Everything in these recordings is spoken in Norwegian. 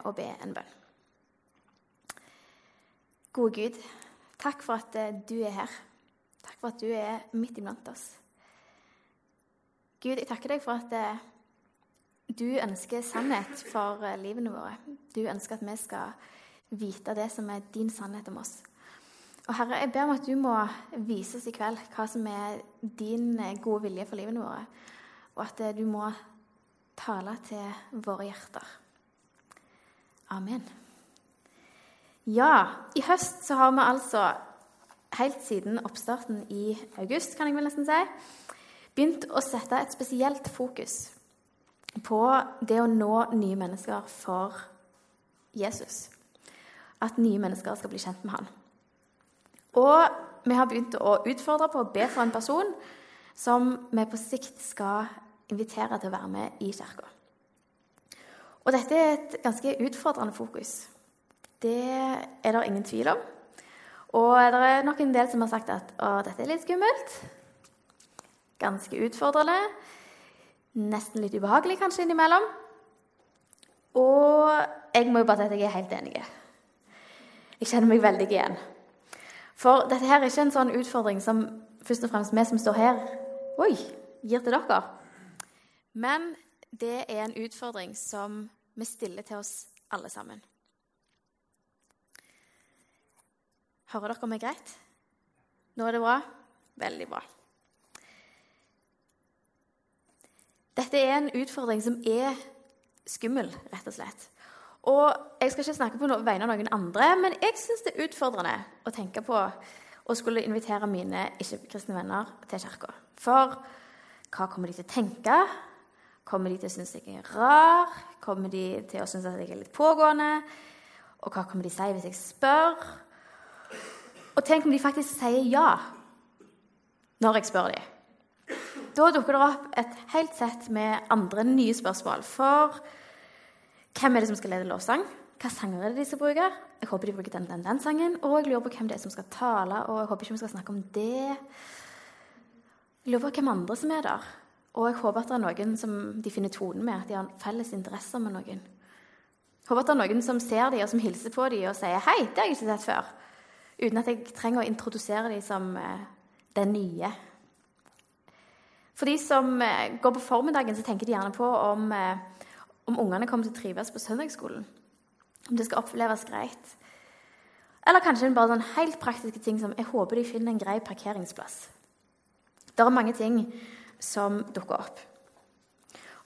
med å be en bønn. Gode Gud, takk for at eh, du er her. Takk for at du er midt iblant oss. Gud, jeg takker deg for at eh, du ønsker sannhet for eh, livene våre. Du ønsker at vi skal vite det som er din sannhet om oss. Og Herre, jeg ber om at du må vise oss i kveld hva som er din gode vilje for livene våre, og at du må tale til våre hjerter. Amen. Ja, i høst så har vi altså, helt siden oppstarten i august, kan jeg vel nesten si, begynt å sette et spesielt fokus på det å nå nye mennesker for Jesus. At nye mennesker skal bli kjent med han. Og vi har begynt å utfordre på å be for en person som vi på sikt skal invitere til å være med i kirka. Og dette er et ganske utfordrende fokus. Det er det ingen tvil om. Og det er nok en del som har sagt at å, dette er litt skummelt. Ganske utfordrende. Nesten litt ubehagelig kanskje innimellom. Og jeg må jo bare si at jeg er helt enig. Jeg kjenner meg veldig igjen. For dette her er ikke en sånn utfordring som først og fremst vi som står her, oi, gir til dere. Men det er en utfordring som vi stiller til oss alle sammen. Hører dere meg greit? Nå er det bra? Veldig bra. Dette er en utfordring som er skummel, rett og slett. Og Jeg skal ikke snakke på vegne av noen andre, men jeg syns det er utfordrende å tenke på å skulle invitere mine ikke-kristne venner til kirka. For hva kommer de til å tenke? Kommer de til å synes jeg er rar? Kommer de til å synes at jeg er litt pågående? Og hva kommer de si hvis jeg spør? Og tenk om de faktisk sier ja når jeg spør dem. Da dukker det opp et helt sett med andre nye spørsmål. For hvem er det som skal lede lovsang? Hva sanger er det de skal bruke? Jeg håper de bruker den, den, den sangen. Og jeg lurer på hvem det er som skal tale, og jeg håper ikke vi skal snakke om det. Jeg lurer på hvem andre som er der. Og jeg håper at det er noen som de finner tonen med, at de har felles interesser med noen. Jeg håper at det er noen som ser dem, og som hilser på dem og sier 'Hei, det har jeg ikke sett før' uten at jeg trenger å introdusere dem som eh, den nye. For de som eh, går på formiddagen, så tenker de gjerne på om, eh, om ungene kommer til å trives på søndagsskolen. Om det skal oppleves greit. Eller kanskje bare sånn helt praktiske ting som jeg håper de finner en grei parkeringsplass. Det er mange ting som dukker opp.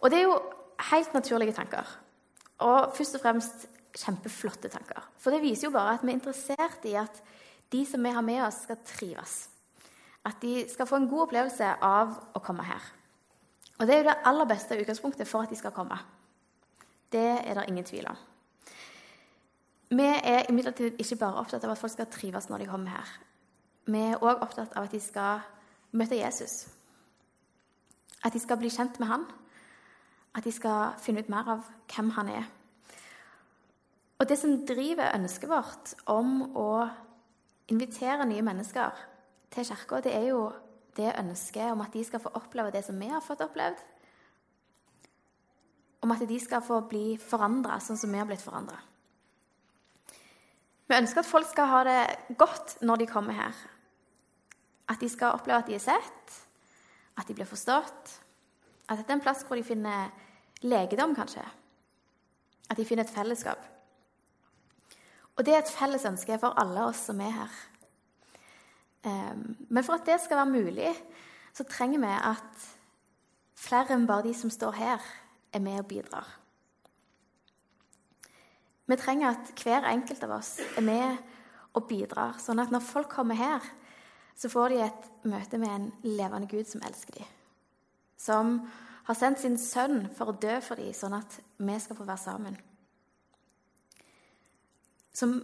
Og det er jo helt naturlige tanker. Og først og fremst kjempeflotte tanker. For det viser jo bare at vi er interessert i at de som vi har med oss, skal trives. At de skal få en god opplevelse av å komme her. Og det er jo det aller beste utgangspunktet for at de skal komme. Det er det ingen tvil om. Vi er imidlertid ikke bare opptatt av at folk skal trives når de kommer her. Vi er òg opptatt av at de skal møte Jesus. At de skal bli kjent med han. At de skal finne ut mer av hvem han er. Og det som driver ønsket vårt om å invitere nye mennesker til kirka, det er jo det ønsket om at de skal få oppleve det som vi har fått opplevd. Om at de skal få bli forandra sånn som vi har blitt forandra. Vi ønsker at folk skal ha det godt når de kommer her. At de skal oppleve at de er sett, at de blir forstått. At dette er en plass hvor de finner legedom, kanskje. At de finner et fellesskap. Og det er et felles ønske for alle oss som er her. Ehm, men for at det skal være mulig, så trenger vi at flere enn bare de som står her, er med og bidrar. Vi trenger at hver enkelt av oss er med og bidrar, sånn at når folk kommer her, så får de et møte med en levende Gud som elsker dem. Som har sendt sin sønn for å dø for dem, sånn at vi skal få være sammen. Som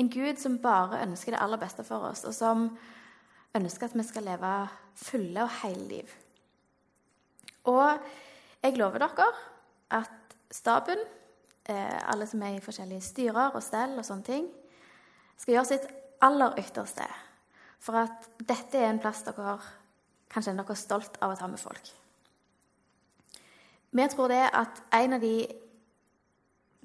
en Gud som bare ønsker det aller beste for oss, og som ønsker at vi skal leve fulle og hele liv. Og jeg lover dere at staben, eh, alle som er i forskjellige styrer og stell og sånne ting, skal gjøre sitt aller ytterste for at dette er en plass dere kan kjenne dere stolt av å ta med folk. Vi tror det at en av de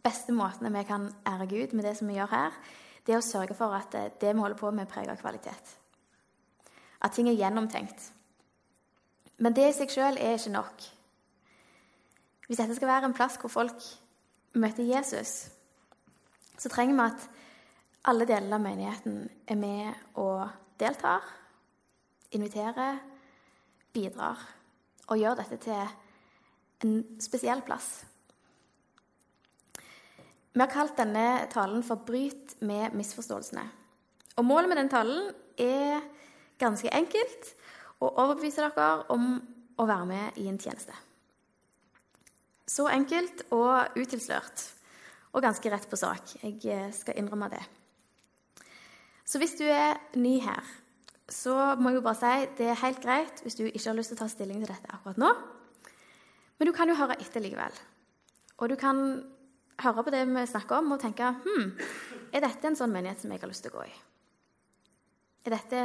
beste måtene vi kan ære Gud med det som vi gjør her, det er å sørge for at det vi holder på med, preger kvalitet. At ting er gjennomtenkt. Men det i seg sjøl er ikke nok. Hvis dette skal være en plass hvor folk møter Jesus, så trenger vi at alle deler av menigheten er med og deltar, inviterer, bidrar og gjør dette til en spesiell plass. Vi har kalt denne talen for 'Bryt med misforståelsene'. Og Målet med den talen er ganske enkelt å overbevise dere om å være med i en tjeneste. Så enkelt og utilslørt, og ganske rett på sak. Jeg skal innrømme det. Så hvis du er ny her, så må jeg jo bare si det er helt greit hvis du ikke har lyst til å ta stilling til dette akkurat nå. Men du kan jo høre etter likevel. Og du kan høre på det vi snakker om, og tenke hm, er dette en sånn menighet som jeg har lyst til å gå i? Er dette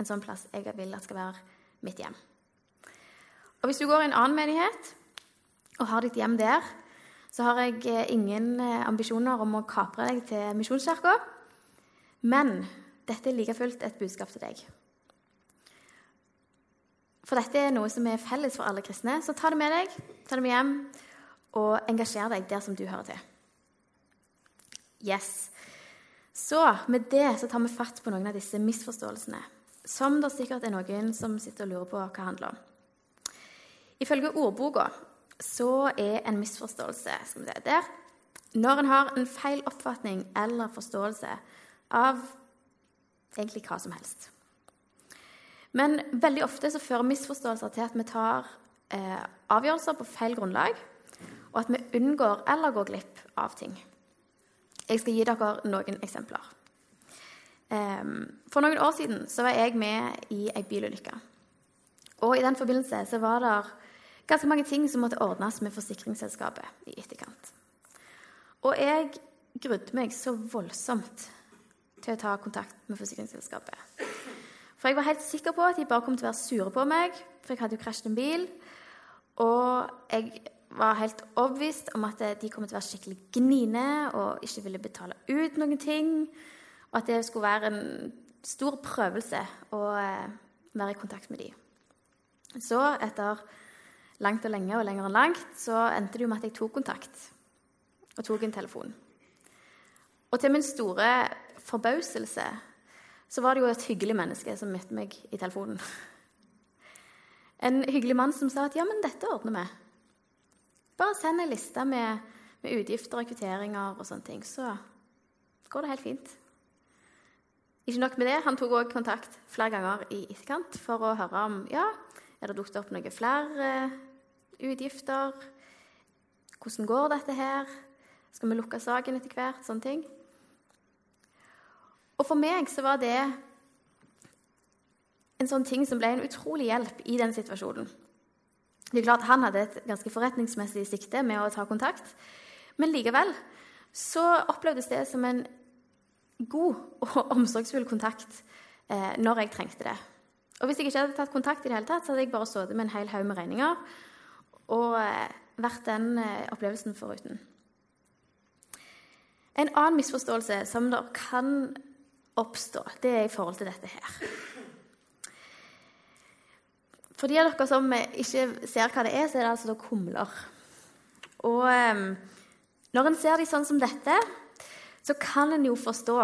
en sånn plass jeg vil at skal være mitt hjem? Og Hvis du går i en annen menighet og har ditt hjem der, så har jeg eh, ingen eh, ambisjoner om å kapre deg til Misjonskirka. Men dette er like fullt et budskap til deg. For dette er noe som er felles for alle kristne. Så ta det med deg, ta det med hjem, og engasjer deg der som du hører til. Yes. Så med det så tar vi fatt på noen av disse misforståelsene, som det sikkert er noen som sitter og lurer på hva det handler om. Ifølge ordboka så er en misforståelse skal vi se, der når en har en feil oppfatning eller forståelse av egentlig hva som helst. Men veldig ofte så fører misforståelser til at vi tar eh, avgjørelser på feil grunnlag, og at vi unngår eller går glipp av ting. Jeg skal gi dere noen eksempler. Eh, for noen år siden så var jeg med i ei bilulykke. Og I den forbindelse så var det ganske mange ting som måtte ordnes med forsikringsselskapet i etterkant. Og jeg grudde meg så voldsomt til å ta kontakt med forsikringsselskapet. For jeg var helt sikker på at de bare kom til å være sure på meg, for jeg hadde jo krasjet en bil. Og jeg var helt overbevist om at de kom til å være skikkelig gniene og ikke ville betale ut noen ting. Og at det skulle være en stor prøvelse å eh, være i kontakt med de. Så etter langt og lenge og lenger enn langt så endte det jo med at jeg tok kontakt og tok en telefon. Og til min store forbauselse så var det jo et hyggelig menneske som møtte meg i telefonen. En hyggelig mann som sa at ja, men dette ordner vi. Bare send en liste med, med utgifter og kvitteringer og sånne ting, så går det helt fint. Ikke nok med det, han tok også kontakt flere ganger i etterkant for å høre om ja, er det dukket opp noen flere uh, utgifter. Hvordan går dette her? Skal vi lukke saken etter hvert? Sånne ting. Og for meg så var det en sånn ting som ble en utrolig hjelp i den situasjonen. Det er klart Han hadde et ganske forretningsmessig sikte med å ta kontakt, men likevel så opplevdes det som en god og omsorgsfull kontakt eh, når jeg trengte det. Og Hvis jeg ikke hadde tatt kontakt, i det hele tatt, så hadde jeg bare sittet med en hel haug med regninger og eh, vært den eh, opplevelsen foruten. En annen misforståelse som det kan oppstå, det er i forhold til dette her. For de av dere som ikke ser hva det er, så er det altså kumler. Og um, når en ser de sånn som dette, så kan en jo forstå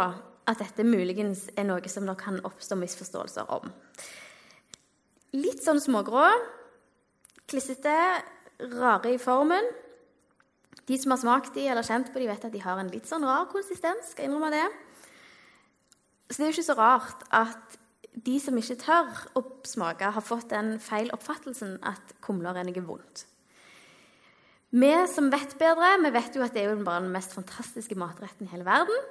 at dette muligens er noe som det kan oppstå misforståelser om. Litt sånn smågrå, klissete, rare i formen. De som har smakt de eller kjent på de, vet at de har en litt sånn rar konsistens. skal innrømme det. Så det er jo ikke så rart at de som ikke tør å smake, har fått den feil oppfattelsen at kumler er noe vondt. Vi som vet bedre, vi vet jo at det er jo bare den mest fantastiske matretten i hele verden.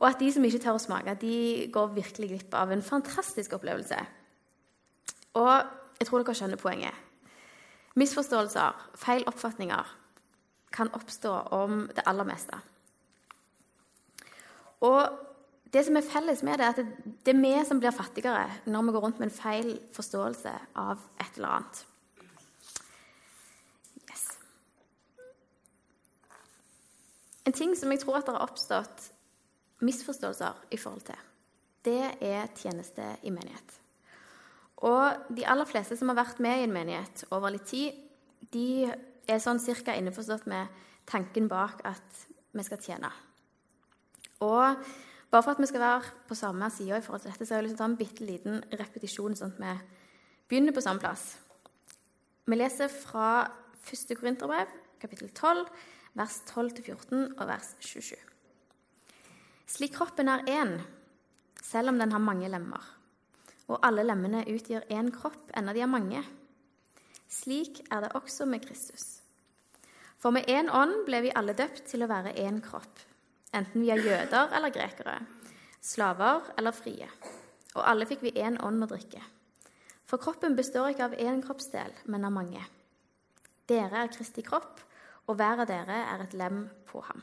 Og at de som ikke tør å smake, de går virkelig glipp av en fantastisk opplevelse. Og jeg tror dere skjønner poenget. Misforståelser, feil oppfatninger, kan oppstå om det aller meste. Og det som er felles med det, er at det er vi som blir fattigere når vi går rundt med en feil forståelse av et eller annet. Yes. En ting som jeg tror at det har oppstått misforståelser i forhold til, det er tjeneste i menighet. Og de aller fleste som har vært med i en menighet over litt tid, de er sånn cirka innforstått med tanken bak at vi skal tjene. Og bare for at vi skal være på samme side i forhold til dette, så har jeg lyst til å ta en bitte liten repetisjon, sånn at vi begynner på samme plass. Vi leser fra 1. Korinterbrev, kapittel 12, vers 12-14 og vers 27. Slik kroppen er én, selv om den har mange lemmer, og alle lemmene utgjør én kropp, enda de er mange. Slik er det også med Kristus. For med én ånd ble vi alle døpt til å være én kropp, enten vi er jøder eller grekere, slaver eller frie. Og alle fikk vi én ånd å drikke. For kroppen består ikke av én kroppsdel, men av mange. Dere er Kristi kropp, og hver av dere er et lem på ham.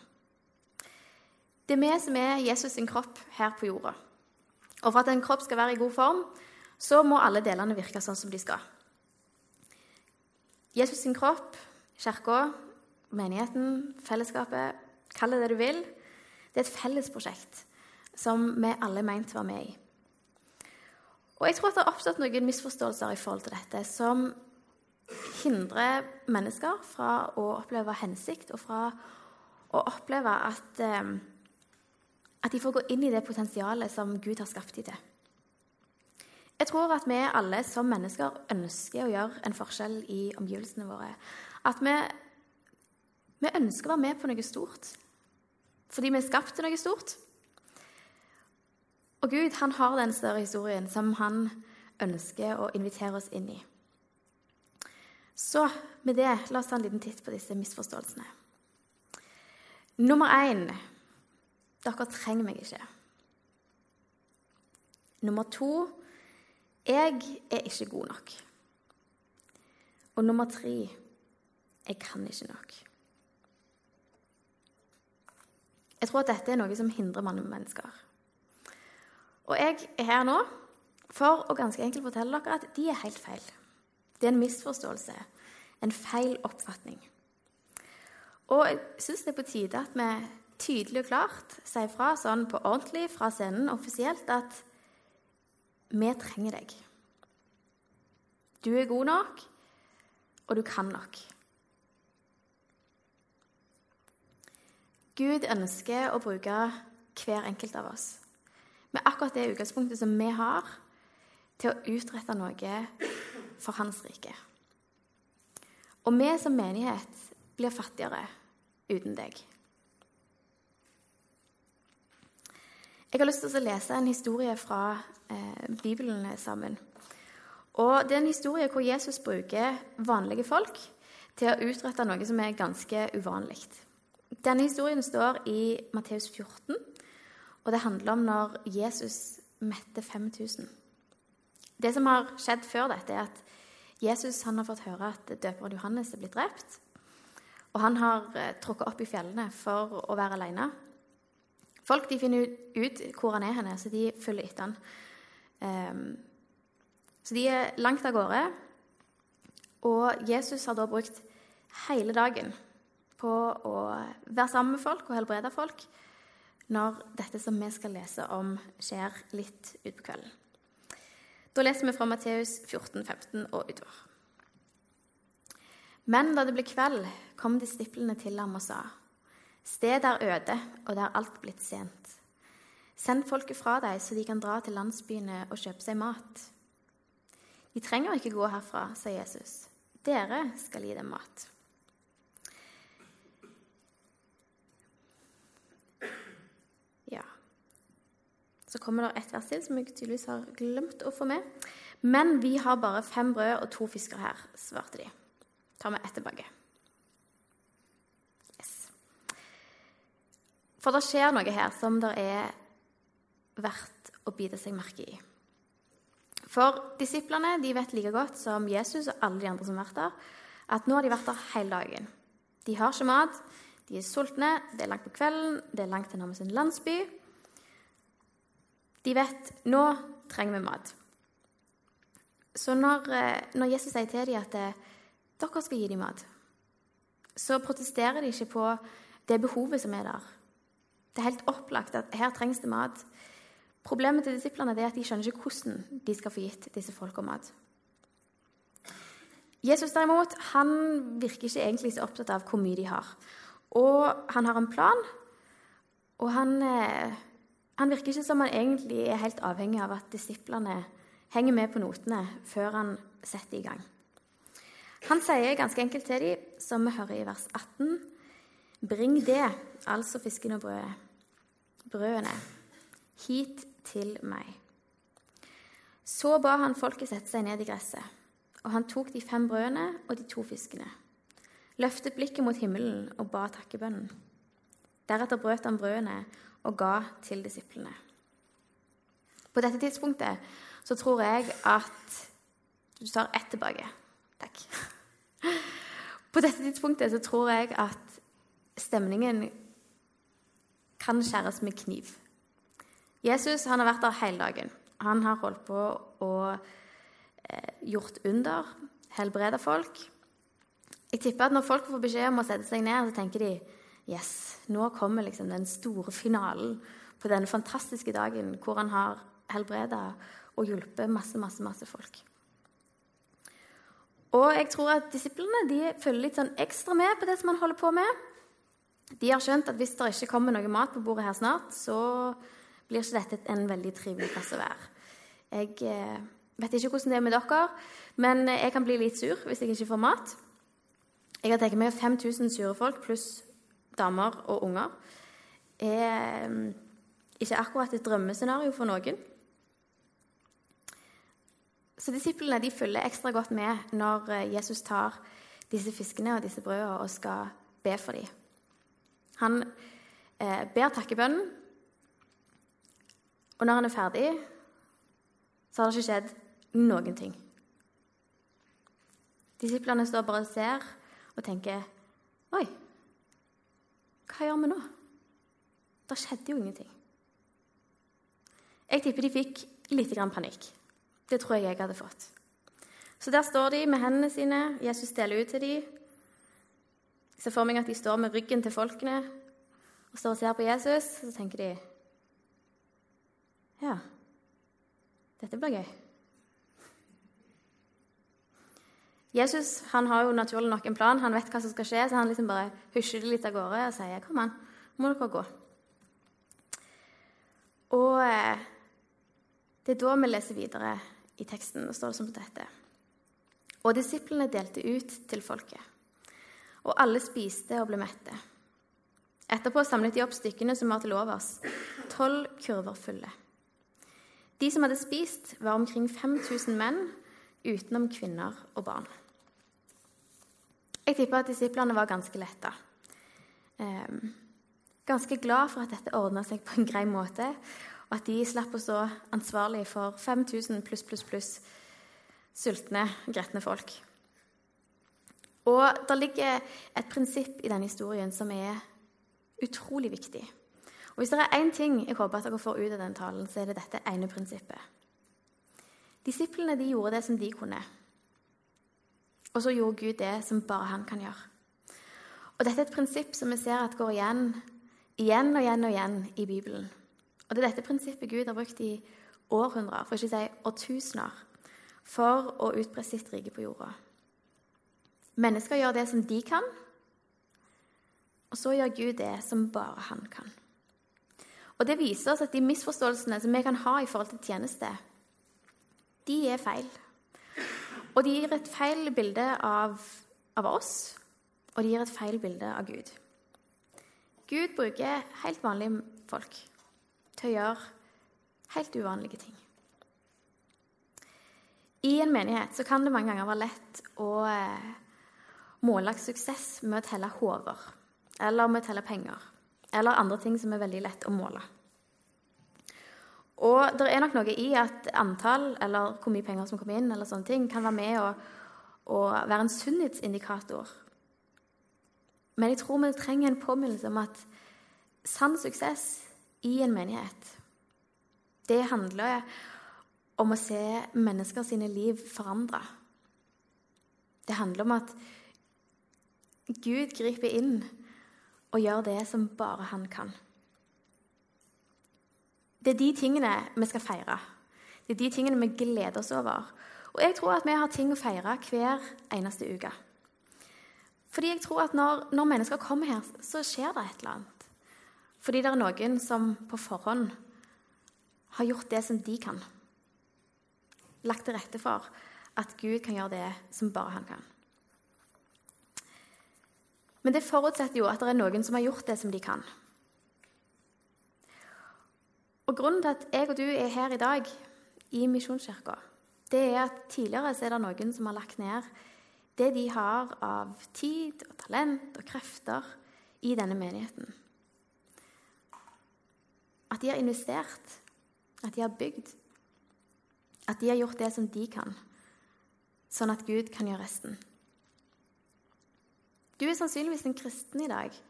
Det er vi som er Jesus sin kropp her på jorda. Og for at en kropp skal være i god form, så må alle delene virke sånn som de skal. Jesus sin kropp, kirka, menigheten, fellesskapet, kall det det du vil, det er et fellesprosjekt som vi alle er meint å være med i. Og jeg tror at det har oppstått noen misforståelser i forhold til dette som hindrer mennesker fra å oppleve hensikt, og fra å oppleve at, eh, at de får gå inn i det potensialet som Gud har skapt dem til. Jeg tror at vi alle som mennesker ønsker å gjøre en forskjell i omgivelsene våre. At vi, vi ønsker å være med på noe stort fordi vi er skapt til noe stort. Og Gud han har den større historien som han ønsker å invitere oss inn i. Så med det, la oss ta en liten titt på disse misforståelsene. Nummer én dere trenger meg ikke. Nummer to jeg er ikke god nok. Og nummer tre jeg kan ikke nok. Jeg tror at dette er noe som hindrer mange mennesker. Og jeg er her nå for å ganske enkelt fortelle dere at de er helt feil. Det er en misforståelse, en feil oppfatning. Og jeg syns det er på tide at vi tydelig og klart sier fra sånn på ordentlig fra scenen offisielt at vi trenger deg. Du er god nok, og du kan nok. Gud ønsker å bruke hver enkelt av oss med akkurat det utgangspunktet som vi har, til å utrette noe for Hans rike. Og vi som menighet blir fattigere uten deg. Jeg har lyst til å lese en historie fra eh, Bibelen sammen. Og Det er en historie hvor Jesus bruker vanlige folk til å utrette noe som er ganske uvanlig. Denne historien står i Matteus 14, og det handler om når Jesus mette 5000. Det som har skjedd før dette, er at Jesus har fått høre at døperen Johannes er blitt drept. Og han har trukket tråkket opp i fjellene for å være alene. Folk finner ut hvor han er henne, så de følger etter han. Um, så de er langt av gårde. Og Jesus har da brukt hele dagen på å være sammen med folk og helbrede folk når dette som vi skal lese om, skjer litt utpå kvelden. Da leser vi fra Matteus 14, 15 og utover. Men da det ble kveld, kom disiplene til ham og sa:" Stedet er øde, og det er alt blitt sent. Send folket fra deg, så de kan dra til landsbyene og kjøpe seg mat. De trenger ikke gå herfra, sa Jesus. Dere skal gi dem mat. Så kommer det ett vers til som jeg tydeligvis har glemt å få med. Men vi har bare fem brød og to fisker her, svarte de. Tar vi ett tilbake. Yes. For det skjer noe her som det er verdt å bite seg merke i. For disiplene de vet like godt som Jesus og alle de andre som har vært der, at nå har de vært der hele dagen. De har ikke mat, de er sultne, det er langt på kvelden, det er langt til nærmeste landsby. De vet nå trenger vi mat. Så når, eh, når Jesus sier til dem at eh, dere skal gi dem mat, så protesterer de ikke på det behovet som er der. Det er helt opplagt at her trengs det mat. Problemet til disiplene er at de skjønner ikke hvordan de skal få gitt disse folka mat. Jesus derimot, han virker ikke egentlig så opptatt av hvor mye de har. Og han har en plan, og han, eh, han virker ikke som han egentlig er helt avhengig av at disiplene henger med på notene før han setter i gang. Han sier ganske enkelt til dem, som vi hører i vers 18.: Bring det, altså fisken og brødet, brødene, hit til meg. Så ba han folket sette seg ned i gresset, og han tok de fem brødene og de to fiskene, løftet blikket mot himmelen og ba takkebønnen. Deretter brøt han brødene og ga til disiplene. På dette tidspunktet så tror jeg at Du tar ett tilbake. Takk. På dette tidspunktet så tror jeg at stemningen kan skjæres med kniv. Jesus han har vært der hele dagen. Han har holdt på og eh, gjort under, helbreda folk. Jeg tipper at når folk får beskjed om å sette seg ned, så tenker de yes, nå kommer liksom den store finalen på denne fantastiske dagen hvor han har helbreda og hjulpet masse, masse, masse folk. Og jeg tror at disiplene de følger litt sånn ekstra med på det som han holder på med. De har skjønt at hvis det ikke kommer noe mat på bordet her snart, så blir ikke dette en veldig trivelig plass å være. Jeg eh, vet ikke hvordan det er med dere, men jeg kan bli litt sur hvis jeg ikke får mat. Jeg har tenkt meg 5000 sure folk pluss damer og unger er eh, ikke akkurat et drømmescenario for noen. Så disiplene de følger ekstra godt med når eh, Jesus tar disse fiskene og disse brødene og skal be for dem. Han eh, ber takkebønnen, og når han er ferdig, så har det ikke skjedd noen ting. Disiplene står bare og ser og tenker Oi, hva gjør vi nå? Det skjedde jo ingenting. Jeg tipper de fikk litt panikk. Det tror jeg jeg hadde fått. Så der står de med hendene sine. Jesus deler ut til dem. Jeg ser for meg at de står med ryggen til folkene og står og ser på Jesus. Så tenker de Ja, dette blir gøy. Jesus han har jo naturlig nok en plan, han vet hva som skal skje, så han liksom bare husjer det litt av gårde og sier 'Kom an, må dere gå'. Og eh, det er da vi leser videre i teksten. og står det som dette. Og disiplene delte ut til folket. Og alle spiste og ble mette. Etterpå samlet de opp stykkene som var til overs, tolv kurver fulle. De som hadde spist, var omkring 5000 menn, utenom kvinner og barn. Jeg tipper at disiplene var ganske letta. Eh, ganske glad for at dette ordna seg på en grei måte, og at de slapp å stå ansvarlig for 5000 pluss, pluss, pluss sultne, gretne folk. Og det ligger et prinsipp i denne historien som er utrolig viktig. Og Hvis det er én ting jeg håper at dere får ut av den talen, så er det dette ene prinsippet. Disiplene de gjorde det som de kunne. Og så gjorde Gud det som bare han kan gjøre. Og Dette er et prinsipp som vi ser at går igjen, igjen og igjen og igjen i Bibelen. Og Det er dette prinsippet Gud har brukt i århundrer, for ikke å si årtusener, for å utbre sitt rike på jorda. Mennesker gjør det som de kan, og så gjør Gud det som bare han kan. Og Det viser oss at de misforståelsene som vi kan ha i forhold til tjeneste, de er feil. Og de gir et feil bilde av, av oss, og de gir et feil bilde av Gud. Gud bruker helt vanlige folk til å gjøre helt uvanlige ting. I en menighet kan det mange ganger være lett å eh, måle suksess med å telle hoder, eller med å telle penger, eller andre ting som er veldig lett å måle. Og det er nok noe i at antall, eller hvor mye penger som kommer inn, eller sånne ting, kan være med å, å være en sunnhetsindikator. Men jeg tror vi trenger en påminnelse om at sann suksess i en menighet. Det handler om å se mennesker sine liv forandre. Det handler om at Gud griper inn og gjør det som bare han kan. Det er de tingene vi skal feire. Det er de tingene vi gleder oss over. Og jeg tror at vi har ting å feire hver eneste uke. Fordi jeg tror at når, når mennesker kommer her, så skjer det et eller annet. Fordi det er noen som på forhånd har gjort det som de kan. Lagt til rette for at Gud kan gjøre det som bare han kan. Men det forutsetter jo at det er noen som har gjort det som de kan. Og Grunnen til at jeg og du er her i dag i Misjonskirka, det er at tidligere er det noen som har lagt ned det de har av tid og talent og krefter i denne menigheten. At de har investert, at de har bygd, at de har gjort det som de kan, sånn at Gud kan gjøre resten. Du er sannsynligvis en kristen i dag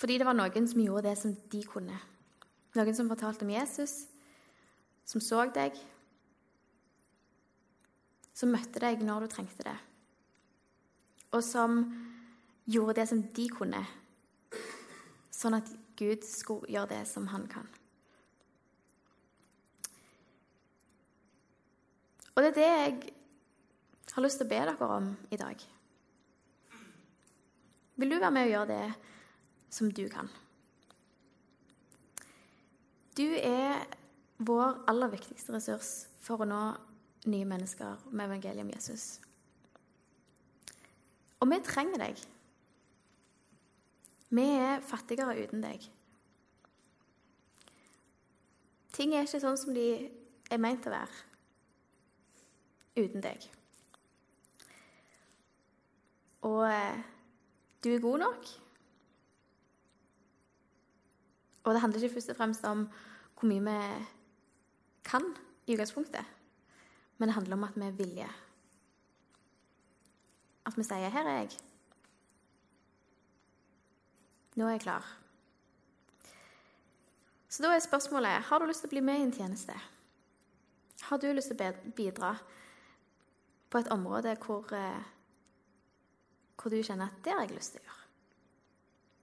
fordi det var noen som gjorde det som de kunne. Noen som fortalte om Jesus, som så deg, som møtte deg når du trengte det, og som gjorde det som de kunne, sånn at Gud skulle gjøre det som han kan. Og det er det jeg har lyst til å be dere om i dag. Vil du være med og gjøre det som du kan? Du er vår aller viktigste ressurs for å nå nye mennesker med evangeliet om Jesus. Og vi trenger deg. Vi er fattigere uten deg. Ting er ikke sånn som de er meint å være uten deg. Og eh, du er god nok. Og det handler ikke først og fremst om hvor mye vi kan i utgangspunktet, men det handler om at vi er villige. At vi sier 'Her er jeg'. Nå er jeg klar. Så da er spørsmålet har du lyst til å bli med i en tjeneste. Har du lyst til å bidra på et område hvor, eh, hvor du kjenner at det har jeg lyst til å gjøre?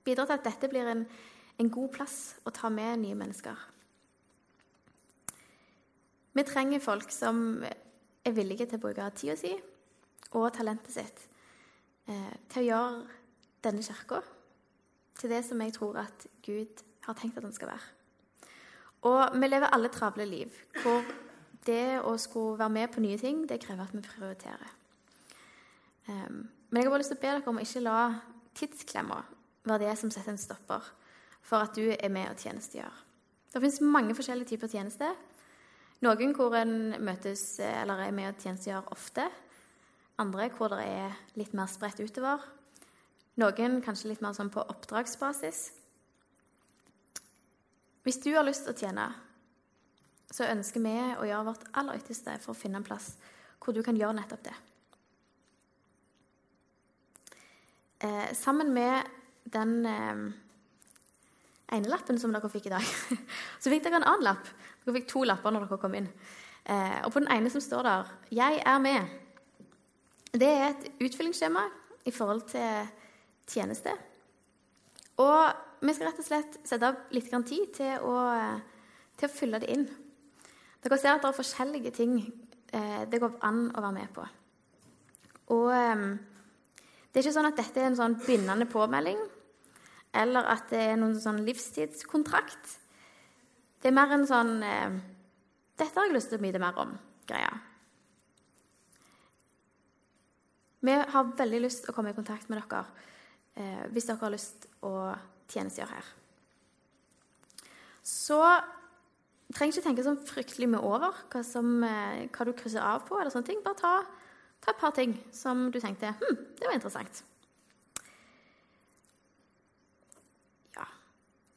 Bidra til at dette blir en en god plass å ta med nye mennesker. Vi trenger folk som er villige til å bruke tida si og talentet sitt eh, til å gjøre denne kirka til det som jeg tror at Gud har tenkt at den skal være. Og vi lever alle travle liv hvor det å skulle være med på nye ting, det krever at vi prioriterer. Um, men jeg har bare lyst til å be dere om å ikke la tidsklemma være det som setter en stopper for at du er med og tjenestegjør. Det finnes mange forskjellige typer tjenester. Noen hvor en møtes eller er med og tjenestegjør ofte. Andre hvor det er litt mer spredt utover. Noen kanskje litt mer sånn på oppdragsbasis. Hvis du har lyst til å tjene, så ønsker vi å gjøre vårt aller ytterste for å finne en plass hvor du kan gjøre nettopp det. Eh, sammen med den eh, ene lappen som dere fikk i dag. Så fikk dere en annen lapp. Dere fikk to lapper når dere kom inn. Eh, og på den ene som står der 'Jeg er med', det er et utfyllingsskjema i forhold til tjeneste. Og vi skal rett og slett sette av litt tid til å, til å fylle det inn. Dere ser at det er forskjellige ting eh, det går an å være med på. Og eh, det er ikke sånn at dette er en sånn bindende påmelding eller at det er noen sånn livstidskontrakt. Det er mer en sånn eh, 'Dette har jeg lyst til å vite mer om'-greia. Vi har veldig lyst til å komme i kontakt med dere eh, hvis dere har lyst til å tjenestegjøre her. Så trenger ikke tenke sånn fryktelig mye over hva, som, eh, hva, du krysser av på. eller sånne ting. Bare ta, ta et par ting som du tenkte hm, det var interessant.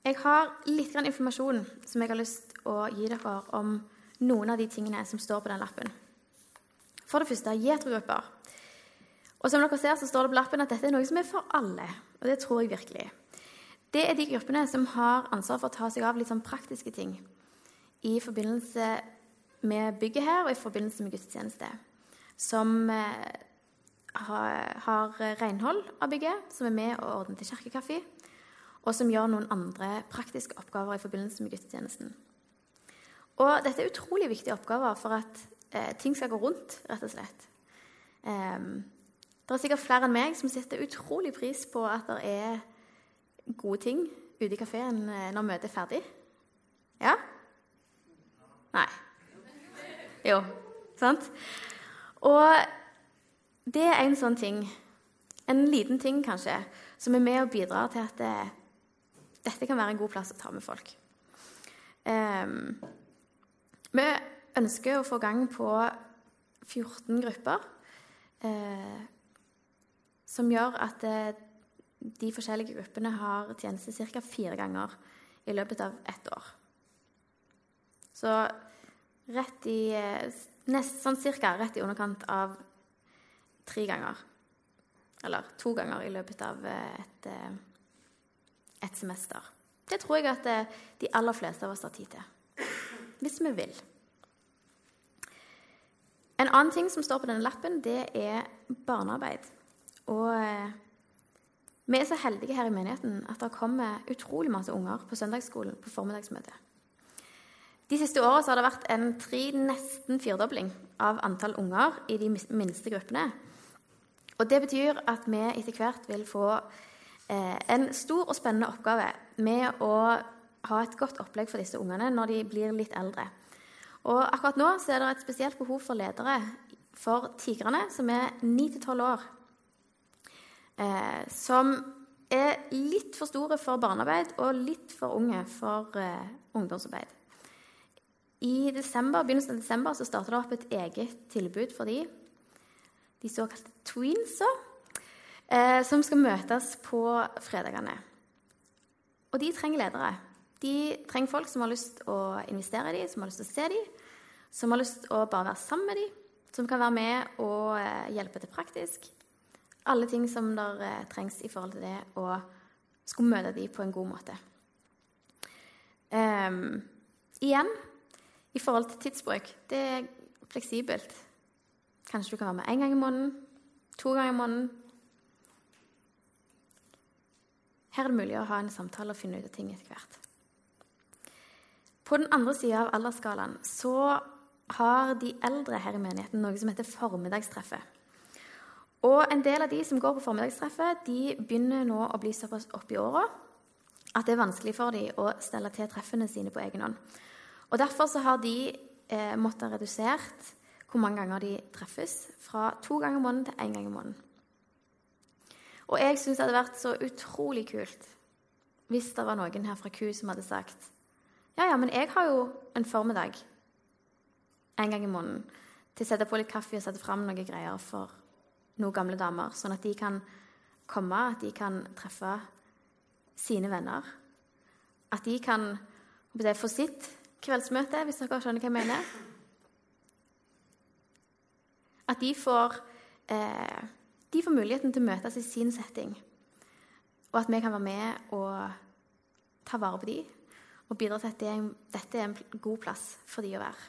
Jeg har litt informasjon som jeg har lyst til å gi dere om noen av de tingene som står på den lappen. For det første Jetro-grupper. Og som dere ser, så står det på lappen at dette er noe som er for alle. Og det tror jeg virkelig. Det er de gruppene som har ansvar for å ta seg av litt sånn praktiske ting i forbindelse med bygget her og i forbindelse med gudstjeneste. Som eh, har renhold av bygget, som er med og ordner til kirkekaffe og som gjør noen andre praktiske oppgaver i forbindelse med gudstjenesten. Og dette er utrolig viktige oppgaver for at eh, ting skal gå rundt, rett og slett. Eh, det er sikkert flere enn meg som setter utrolig pris på at det er gode ting ute i kafeen eh, når møtet er ferdig. Ja? Nei. Jo, sant? Og det er en sånn ting, en liten ting kanskje, som er med og bidrar til at det, dette kan være en god plass å ta med folk. Um, vi ønsker å få gang på 14 grupper uh, som gjør at uh, de forskjellige gruppene har tjeneste ca. fire ganger i løpet av ett år. Så rett i uh, nest, Sånn cirka rett i underkant av tre ganger. Eller to ganger i løpet av et, eh, et semester. Det tror jeg at de aller fleste av oss har tid til. Hvis vi vil. En annen ting som står på denne lappen, det er barnearbeid. Og vi er så heldige her i menigheten at det kommer utrolig masse unger på søndagsskolen på formiddagsmøtet. De siste åra har det vært en tre, nesten firedobling av antall unger i de minste gruppene. Og Det betyr at vi etter hvert vil få eh, en stor og spennende oppgave med å ha et godt opplegg for disse ungene når de blir litt eldre. Og Akkurat nå så er det et spesielt behov for ledere for tigrene, som er 9-12 år. Eh, som er litt for store for barnearbeid og litt for unge for eh, ungdomsarbeid. I desember, begynnelsen av desember så starta det opp et eget tilbud for de, de såkalte tweensa, eh, som skal møtes på fredagene. Og de trenger ledere. De trenger folk som har lyst å investere i dem, som har lyst til å se dem, som har lyst til å bare være sammen med dem, som kan være med og eh, hjelpe til praktisk. Alle ting som der eh, trengs i forhold til det å skulle møte dem på en god måte. Um, igjen i forhold til tidsbruk, det er fleksibelt. Kanskje du kan være med én gang i måneden, to ganger i måneden. Her er det mulig å ha en samtale og finne ut av ting etter hvert. På den andre sida av aldersskalaen så har de eldre her i menigheten noe som heter formiddagstreffet. Og En del av de som går på formiddagstreffet, de begynner nå å bli såpass opp i åra at det er vanskelig for dem å stelle til treffene sine på egen hånd. Og Derfor så har de eh, måttet redusert hvor mange ganger de treffes, fra to ganger i måneden til én gang i måneden. Og jeg syns det hadde vært så utrolig kult hvis det var noen her fra KU som hadde sagt ja, ja, men jeg har jo en formiddag en gang i måneden til å sette på litt kaffe og sette fram noen greier for noen gamle damer, sånn at de kan komme, at de kan treffe sine venner. At de kan få sitt kveldsmøte, hvis dere skjønner hva jeg mener. At de får, eh, de får muligheten til å møtes i sin setting. Og at vi kan være med og ta vare på dem og bidra til at det dette er en god plass for dem å være.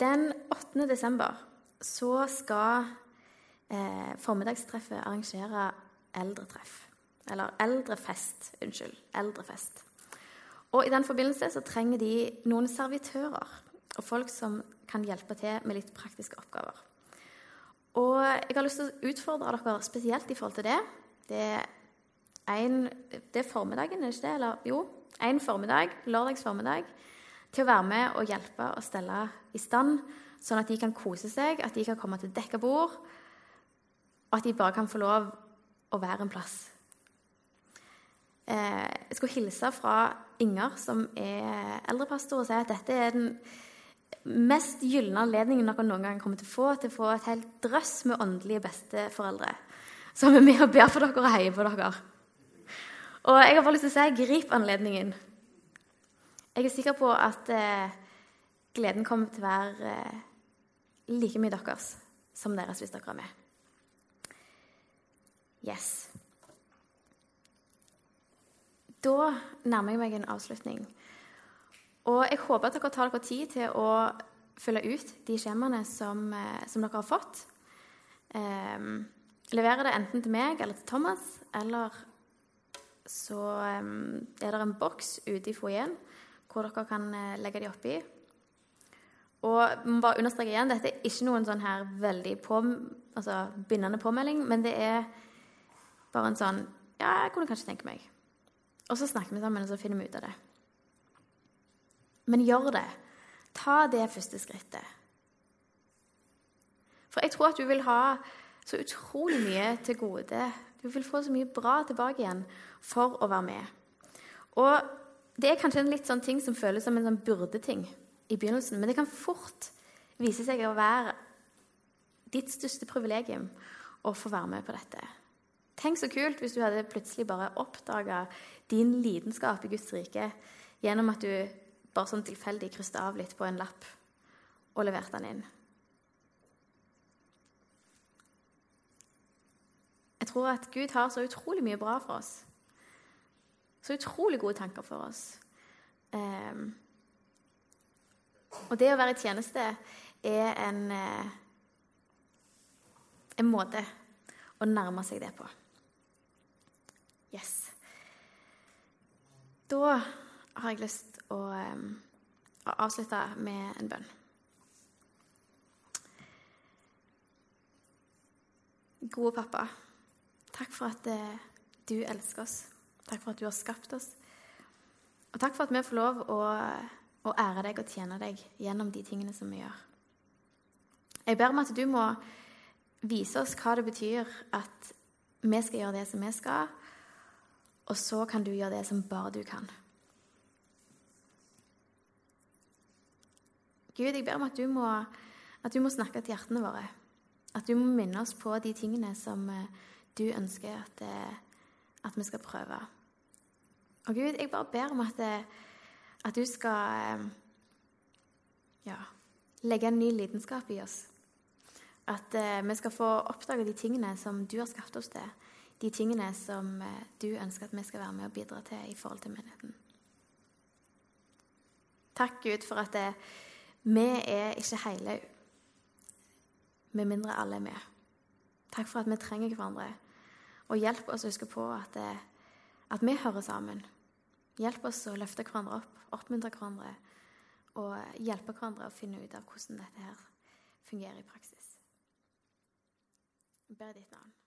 Den 8. desember så skal eh, formiddagstreffet arrangere eldretreff. Eller eldrefest. Unnskyld. Eldrefest. Og I den forbindelse så trenger de noen servitører og folk som kan hjelpe til med litt praktiske oppgaver. Og Jeg har lyst til å utfordre dere spesielt i forhold til det. Det er, en, det er formiddagen, er det ikke det? Eller jo, en formiddag, lørdags formiddag, til å være med og hjelpe og stelle i stand, sånn at de kan kose seg, at de kan komme til dekka bord, og at de bare kan få lov å være en plass Eh, jeg skulle hilse fra Inger, som er eldrepastor, og si at dette er den mest gylne anledningen dere noen gang kommer til å få til å få et helt drøss med åndelige besteforeldre som er med og ber for dere og heier på dere. Og jeg har bare lyst til å si grip anledningen. Jeg er sikker på at eh, gleden kommer til å være eh, like mye deres som deres hvis dere er med. Yes. Da nærmer jeg meg en avslutning. Og jeg håper at dere tar dere tid til å fylle ut de skjemaene som, eh, som dere har fått. Um, leverer det enten til meg eller til Thomas, eller så um, er det en boks ute i foajeen hvor dere kan uh, legge de oppi. Og må bare understreke igjen, dette er ikke noen sånn her veldig på, altså bindende påmelding, men det er bare en sånn Ja, jeg kunne kanskje tenke meg. Og så snakker vi sammen, og så finner vi ut av det. Men gjør det. Ta det første skrittet. For jeg tror at du vil ha så utrolig mye til gode. Du vil få så mye bra tilbake igjen for å være med. Og det er kanskje en litt sånn ting som føles som en sånn byrdeting i begynnelsen, men det kan fort vise seg å være ditt største privilegium å få være med på dette. Tenk så kult hvis du hadde plutselig bare oppdaga din lidenskap i Guds rike gjennom at du bare sånn tilfeldig krysset av litt på en lapp og leverte den inn. Jeg tror at Gud har så utrolig mye bra for oss. Så utrolig gode tanker for oss. Um, og det å være i tjeneste er en, eh, en måte å nærme seg det på. Yes. Da har jeg lyst å, å avslutte med en bønn. Gode pappa, takk for at uh, du elsker oss. Takk for at du har skapt oss. Og takk for at vi får lov å, å ære deg og tjene deg gjennom de tingene som vi gjør. Jeg ber om at du må vise oss hva det betyr at vi skal gjøre det som vi skal, og så kan du gjøre det som bare du kan. Gud, jeg ber om at du må, at du må snakke til hjertene våre. At du må minne oss på de tingene som eh, du ønsker at, eh, at vi skal prøve. Og Gud, jeg bare ber om at, eh, at du skal ja, legge en ny lidenskap i oss. At vi skal få oppdage de tingene som du har skapt oss til. De tingene som du ønsker at vi skal være med og bidra til i forhold til menigheten. Takk, Gud, for at det, vi er ikke hele med mindre alle er med. Takk for at vi trenger hverandre. Og hjelp oss å huske på at, det, at vi hører sammen. Hjelp oss å løfte hverandre opp, oppmuntre hverandre og hjelpe hverandre å finne ut av hvordan dette her fungerer i praksis. Jeg ber ditt navn.